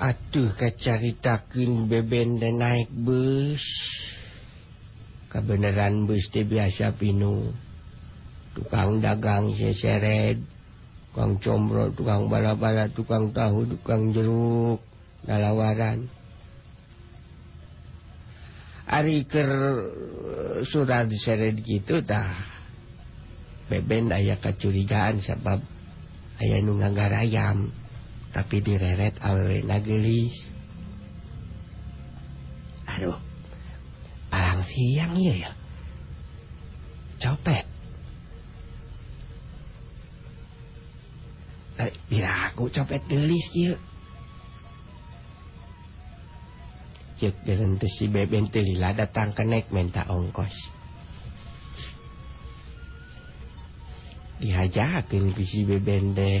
Aduh keceritakin bebe dan naik bus kebenarran besti biasa pinu tukang dagang sayared tukang combrol tukang bala-bara tukang tahu tukang jeruk dalaman eh, surat disere gitu be ayah kecurijaan sabab ayaah nuganggara ayam. tapi direret awewe lagelis aduh parang siang iya ya copet eh, bila aku copet gelis iya cek gerentes si beben telila datang ke nek minta ongkos dihajakin ke si beben deh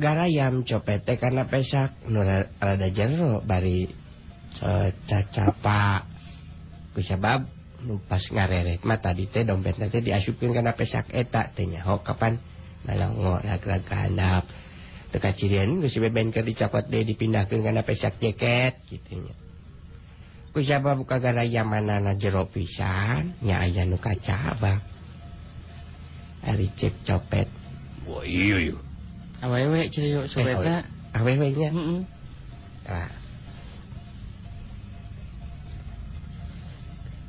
m cop karena pesakrada jero bari caca pak kubab nupas ngare rema tadi dompet nanti diayupin karena pesak etaknya ho kapanap teka ciibpot de dipin karena pesak jeketnya ku buka gara ya mana jero pisahnya aja nu kaca cek copet awewe ceriuk suwetna eh, awewe nya mm -mm. nah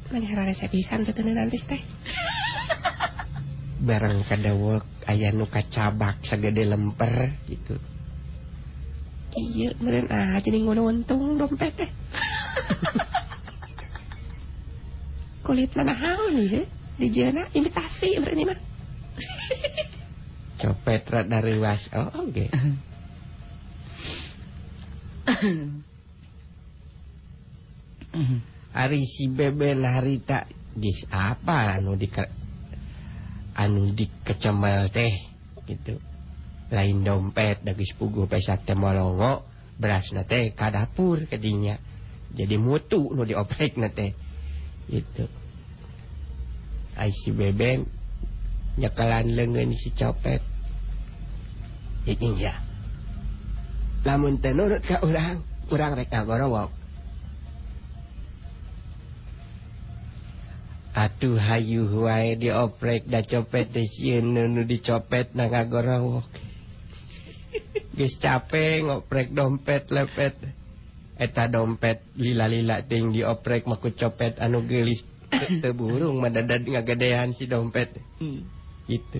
Menera resep pisan tetene nanti teh. Barang kadawol aya nu kacabak sagede lemper gitu. Iya, meureun aja nih ngono dompet teh. Kulit mana naon ieu? Dijieuna imitasi meureun mah. So Petra dari Was. Oh, oke. Oh, okay. Hari si bebe harita gis apa anu di anu di kecemal teh gitu. Lain dompet dagis pugu pesak temolongo beras nate teh ka dapur kadinya. Jadi mutu nu dioprek na nate Gitu. Ai si beben nyekalan lengan si copet Hai lamun ten nurt ka ulang kurang go Hai aduh haiyu diorek cho dicopet nago wok bis capek ngoprek dompet lepet eta dompet lila-lilating diorekk mauku coppet anu geis te burung man gedehan si dompet hmm. gitu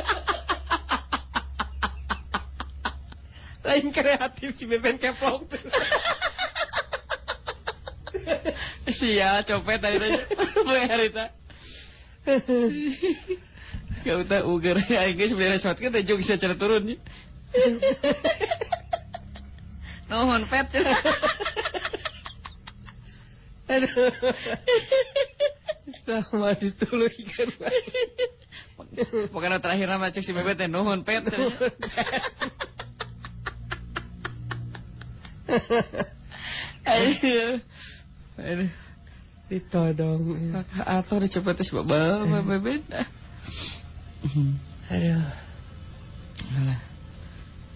aing kreatif si Beben keplok Sia copet tadi tadi. Berita. Kau tak uger ya ini sebenarnya sempat kan teh bisa secara turun. Ya. Nuhun pet. Ya. Aduh. Sama dituluy Pokoknya terakhir nama cek si Bebet teh nuhun pet. Aduh. Aduh. dong Kakak Ato udah coba tes bapak bapak beda. Aduh. lah